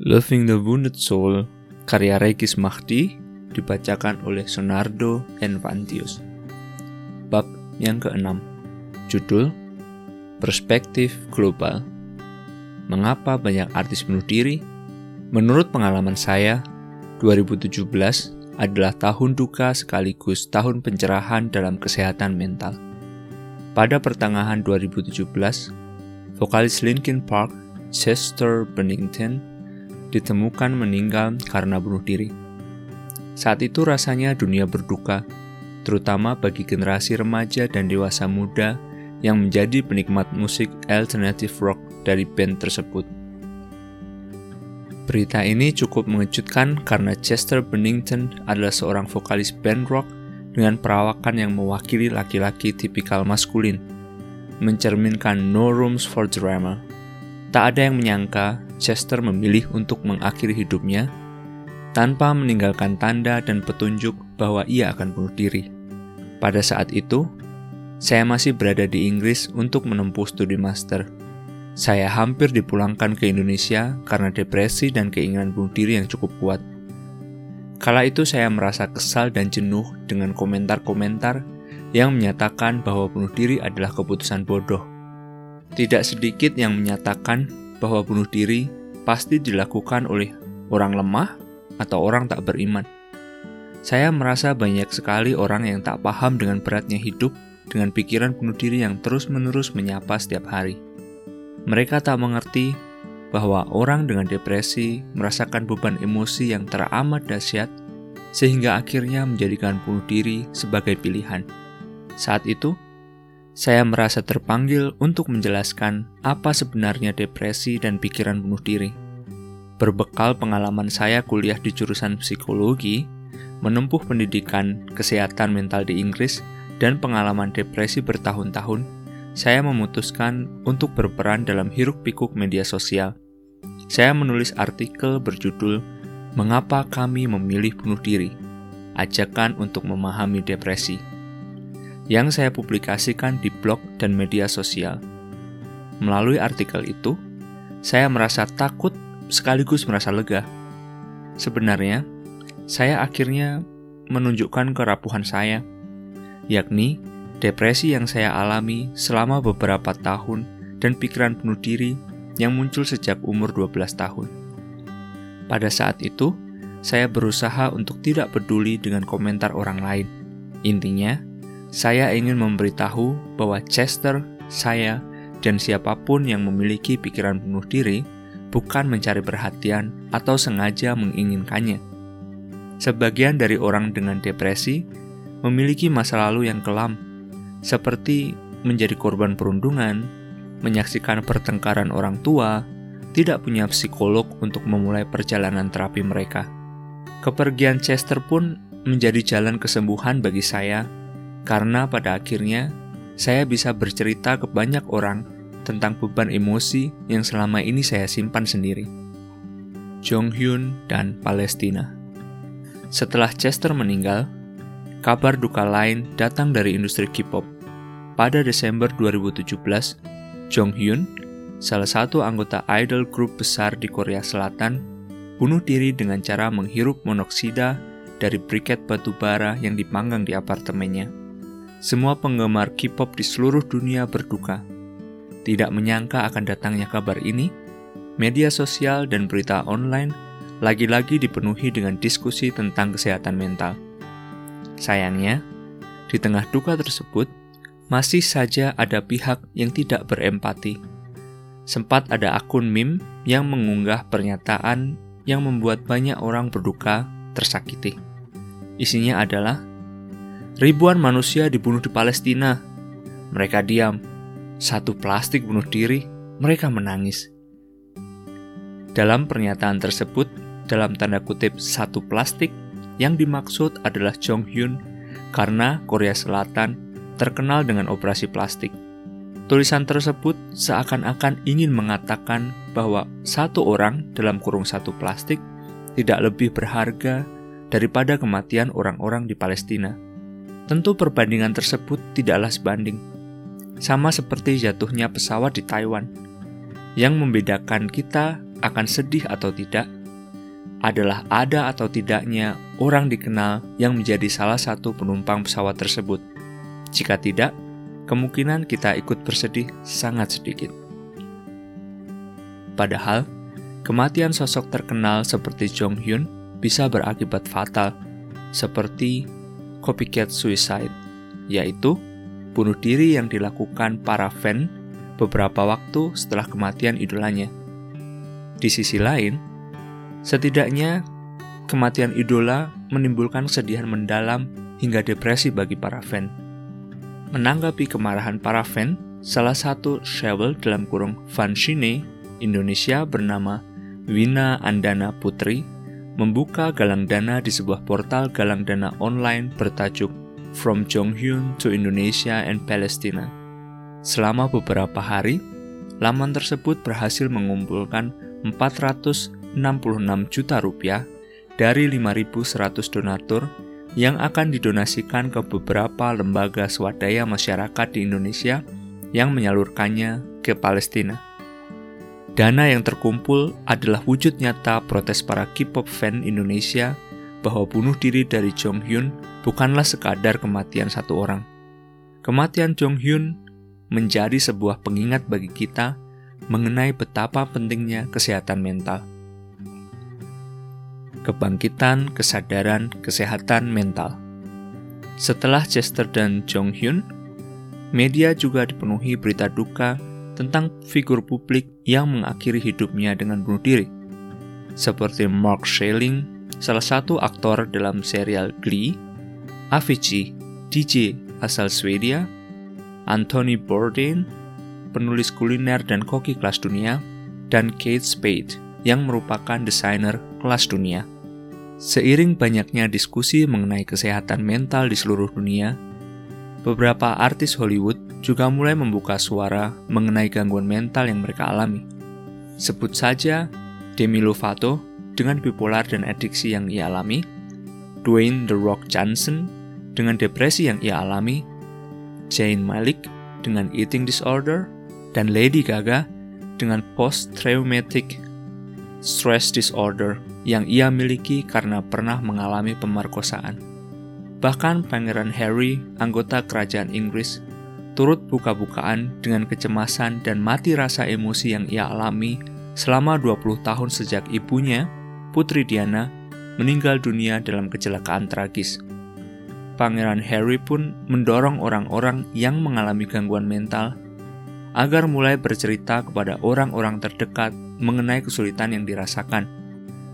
Loving the Wounded Soul, karya Regis Mahdi, dibacakan oleh Sonardo Envantius. Bab yang keenam, judul Perspektif Global. Mengapa banyak artis bunuh diri? Menurut pengalaman saya, 2017 adalah tahun duka sekaligus tahun pencerahan dalam kesehatan mental. Pada pertengahan 2017, vokalis Linkin Park, Chester Bennington, ditemukan meninggal karena bunuh diri. Saat itu rasanya dunia berduka, terutama bagi generasi remaja dan dewasa muda yang menjadi penikmat musik alternative rock dari band tersebut. Berita ini cukup mengejutkan karena Chester Bennington adalah seorang vokalis band rock dengan perawakan yang mewakili laki-laki tipikal maskulin, mencerminkan no rooms for drama. Tak ada yang menyangka Chester memilih untuk mengakhiri hidupnya tanpa meninggalkan tanda dan petunjuk bahwa ia akan bunuh diri. Pada saat itu, saya masih berada di Inggris untuk menempuh studi master. Saya hampir dipulangkan ke Indonesia karena depresi dan keinginan bunuh diri yang cukup kuat. Kala itu saya merasa kesal dan jenuh dengan komentar-komentar yang menyatakan bahwa bunuh diri adalah keputusan bodoh. Tidak sedikit yang menyatakan bahwa bunuh diri pasti dilakukan oleh orang lemah atau orang tak beriman. Saya merasa banyak sekali orang yang tak paham dengan beratnya hidup dengan pikiran bunuh diri yang terus-menerus menyapa setiap hari. Mereka tak mengerti bahwa orang dengan depresi merasakan beban emosi yang teramat dahsyat sehingga akhirnya menjadikan bunuh diri sebagai pilihan. Saat itu, saya merasa terpanggil untuk menjelaskan apa sebenarnya depresi dan pikiran bunuh diri. Berbekal pengalaman saya kuliah di jurusan psikologi, menempuh pendidikan kesehatan mental di Inggris, dan pengalaman depresi bertahun-tahun, saya memutuskan untuk berperan dalam hiruk-pikuk media sosial. Saya menulis artikel berjudul "Mengapa Kami Memilih Bunuh Diri?" Ajakan untuk memahami depresi yang saya publikasikan di blog dan media sosial. Melalui artikel itu, saya merasa takut sekaligus merasa lega. Sebenarnya, saya akhirnya menunjukkan kerapuhan saya, yakni depresi yang saya alami selama beberapa tahun dan pikiran bunuh diri yang muncul sejak umur 12 tahun. Pada saat itu, saya berusaha untuk tidak peduli dengan komentar orang lain. Intinya, saya ingin memberitahu bahwa Chester, saya, dan siapa pun yang memiliki pikiran bunuh diri bukan mencari perhatian atau sengaja menginginkannya. Sebagian dari orang dengan depresi memiliki masa lalu yang kelam, seperti menjadi korban perundungan, menyaksikan pertengkaran orang tua, tidak punya psikolog untuk memulai perjalanan terapi mereka. Kepergian Chester pun menjadi jalan kesembuhan bagi saya karena pada akhirnya saya bisa bercerita ke banyak orang tentang beban emosi yang selama ini saya simpan sendiri. Jong Hyun dan Palestina Setelah Chester meninggal, kabar duka lain datang dari industri K-pop. Pada Desember 2017, Jong Hyun, salah satu anggota idol grup besar di Korea Selatan, bunuh diri dengan cara menghirup monoksida dari briket batu bara yang dipanggang di apartemennya. Semua penggemar K-pop di seluruh dunia berduka. Tidak menyangka akan datangnya kabar ini, media sosial dan berita online lagi-lagi dipenuhi dengan diskusi tentang kesehatan mental. Sayangnya, di tengah duka tersebut, masih saja ada pihak yang tidak berempati. Sempat ada akun meme yang mengunggah pernyataan yang membuat banyak orang berduka tersakiti. Isinya adalah Ribuan manusia dibunuh di Palestina. Mereka diam. Satu plastik bunuh diri, mereka menangis. Dalam pernyataan tersebut, dalam tanda kutip satu plastik, yang dimaksud adalah Jong Hyun karena Korea Selatan terkenal dengan operasi plastik. Tulisan tersebut seakan-akan ingin mengatakan bahwa satu orang dalam kurung satu plastik tidak lebih berharga daripada kematian orang-orang di Palestina. Tentu perbandingan tersebut tidaklah sebanding. Sama seperti jatuhnya pesawat di Taiwan. Yang membedakan kita akan sedih atau tidak adalah ada atau tidaknya orang dikenal yang menjadi salah satu penumpang pesawat tersebut. Jika tidak, kemungkinan kita ikut bersedih sangat sedikit. Padahal, kematian sosok terkenal seperti Jong Hyun bisa berakibat fatal, seperti copycat suicide, yaitu bunuh diri yang dilakukan para fan beberapa waktu setelah kematian idolanya. Di sisi lain, Setidaknya, kematian idola menimbulkan kesedihan mendalam hingga depresi bagi para fan. Menanggapi kemarahan para fan, salah satu Shevel dalam kurung Shine Indonesia bernama Wina Andana Putri membuka galang dana di sebuah portal galang dana online bertajuk From Jonghyun to Indonesia and Palestina. Selama beberapa hari, laman tersebut berhasil mengumpulkan 400 66 juta rupiah dari 5.100 donatur yang akan didonasikan ke beberapa lembaga swadaya masyarakat di Indonesia yang menyalurkannya ke Palestina. Dana yang terkumpul adalah wujud nyata protes para K-pop fan Indonesia bahwa bunuh diri dari Jong Hyun bukanlah sekadar kematian satu orang. Kematian Jong Hyun menjadi sebuah pengingat bagi kita mengenai betapa pentingnya kesehatan mental kebangkitan, kesadaran, kesehatan mental. Setelah Chester dan Jong Hyun, media juga dipenuhi berita duka tentang figur publik yang mengakhiri hidupnya dengan bunuh diri. Seperti Mark Schilling, salah satu aktor dalam serial Glee, Avicii, DJ asal Swedia, Anthony Bourdain, penulis kuliner dan koki kelas dunia, dan Kate Spade, yang merupakan desainer kelas dunia. Seiring banyaknya diskusi mengenai kesehatan mental di seluruh dunia, beberapa artis Hollywood juga mulai membuka suara mengenai gangguan mental yang mereka alami. Sebut saja Demi Lovato dengan bipolar dan adiksi yang ia alami, Dwayne The Rock Johnson dengan depresi yang ia alami, Jane Malik dengan eating disorder, dan Lady Gaga dengan post-traumatic stress disorder yang ia miliki karena pernah mengalami pemerkosaan. Bahkan Pangeran Harry, anggota kerajaan Inggris, turut buka-bukaan dengan kecemasan dan mati rasa emosi yang ia alami selama 20 tahun sejak ibunya, Putri Diana, meninggal dunia dalam kecelakaan tragis. Pangeran Harry pun mendorong orang-orang yang mengalami gangguan mental agar mulai bercerita kepada orang-orang terdekat mengenai kesulitan yang dirasakan.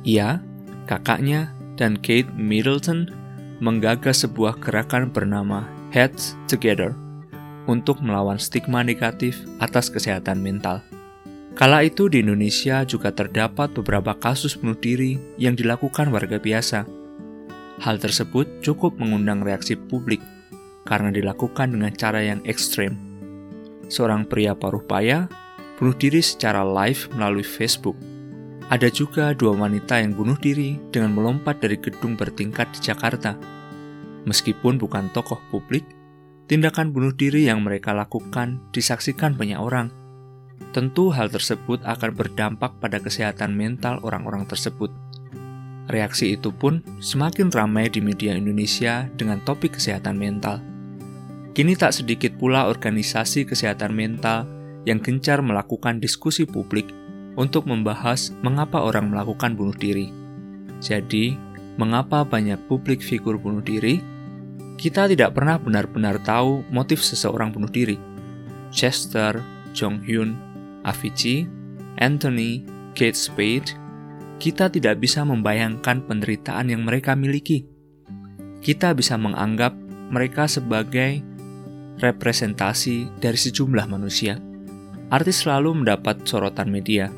Ia, kakaknya, dan Kate Middleton menggagas sebuah gerakan bernama Heads Together untuk melawan stigma negatif atas kesehatan mental. Kala itu di Indonesia juga terdapat beberapa kasus bunuh diri yang dilakukan warga biasa. Hal tersebut cukup mengundang reaksi publik karena dilakukan dengan cara yang ekstrem seorang pria paruh baya bunuh diri secara live melalui Facebook. Ada juga dua wanita yang bunuh diri dengan melompat dari gedung bertingkat di Jakarta. Meskipun bukan tokoh publik, tindakan bunuh diri yang mereka lakukan disaksikan banyak orang. Tentu hal tersebut akan berdampak pada kesehatan mental orang-orang tersebut. Reaksi itu pun semakin ramai di media Indonesia dengan topik kesehatan mental. Kini tak sedikit pula organisasi kesehatan mental yang gencar melakukan diskusi publik untuk membahas mengapa orang melakukan bunuh diri. Jadi, mengapa banyak publik figur bunuh diri? Kita tidak pernah benar-benar tahu motif seseorang bunuh diri. Chester, Jong Hyun, Avicii, Anthony, Kate Spade, kita tidak bisa membayangkan penderitaan yang mereka miliki. Kita bisa menganggap mereka sebagai representasi dari sejumlah manusia. Artis selalu mendapat sorotan media.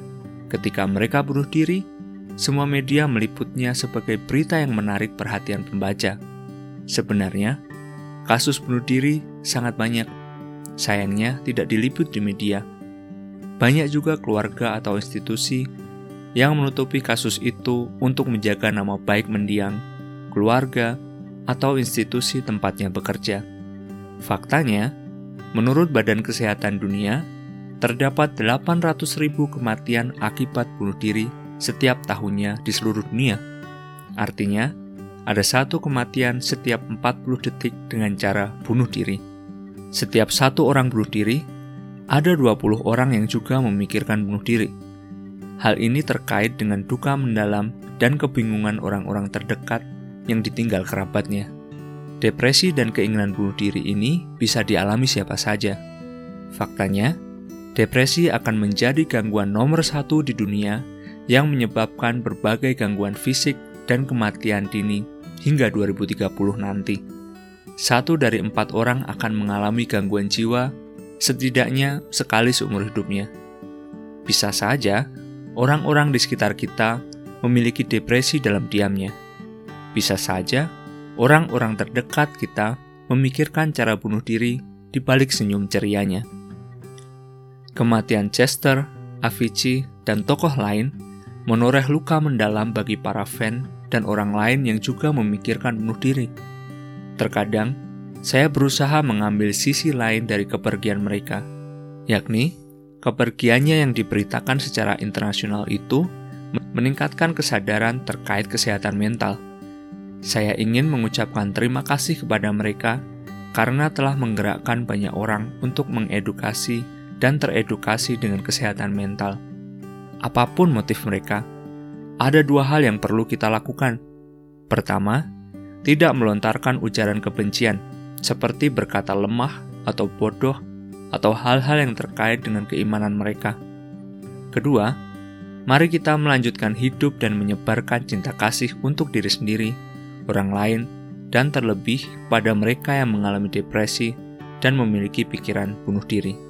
Ketika mereka bunuh diri, semua media meliputnya sebagai berita yang menarik perhatian pembaca. Sebenarnya, kasus bunuh diri sangat banyak. Sayangnya, tidak diliput di media. Banyak juga keluarga atau institusi yang menutupi kasus itu untuk menjaga nama baik mendiang, keluarga, atau institusi tempatnya bekerja. Faktanya, menurut Badan Kesehatan Dunia, terdapat 800.000 kematian akibat bunuh diri setiap tahunnya di seluruh dunia. Artinya, ada satu kematian setiap 40 detik dengan cara bunuh diri. Setiap satu orang bunuh diri, ada 20 orang yang juga memikirkan bunuh diri. Hal ini terkait dengan duka mendalam dan kebingungan orang-orang terdekat yang ditinggal kerabatnya. Depresi dan keinginan bunuh diri ini bisa dialami siapa saja. Faktanya, depresi akan menjadi gangguan nomor satu di dunia yang menyebabkan berbagai gangguan fisik dan kematian dini hingga 2030 nanti. Satu dari empat orang akan mengalami gangguan jiwa setidaknya sekali seumur hidupnya. Bisa saja, orang-orang di sekitar kita memiliki depresi dalam diamnya. Bisa saja, orang-orang terdekat kita memikirkan cara bunuh diri di balik senyum cerianya. Kematian Chester, Avicii, dan tokoh lain menoreh luka mendalam bagi para fan dan orang lain yang juga memikirkan bunuh diri. Terkadang, saya berusaha mengambil sisi lain dari kepergian mereka, yakni kepergiannya yang diberitakan secara internasional itu meningkatkan kesadaran terkait kesehatan mental. Saya ingin mengucapkan terima kasih kepada mereka karena telah menggerakkan banyak orang untuk mengedukasi dan teredukasi dengan kesehatan mental. Apa pun motif mereka, ada dua hal yang perlu kita lakukan. Pertama, tidak melontarkan ujaran kebencian, seperti berkata lemah atau bodoh, atau hal-hal yang terkait dengan keimanan mereka. Kedua, mari kita melanjutkan hidup dan menyebarkan cinta kasih untuk diri sendiri, orang lain, dan terlebih pada mereka yang mengalami depresi dan memiliki pikiran bunuh diri.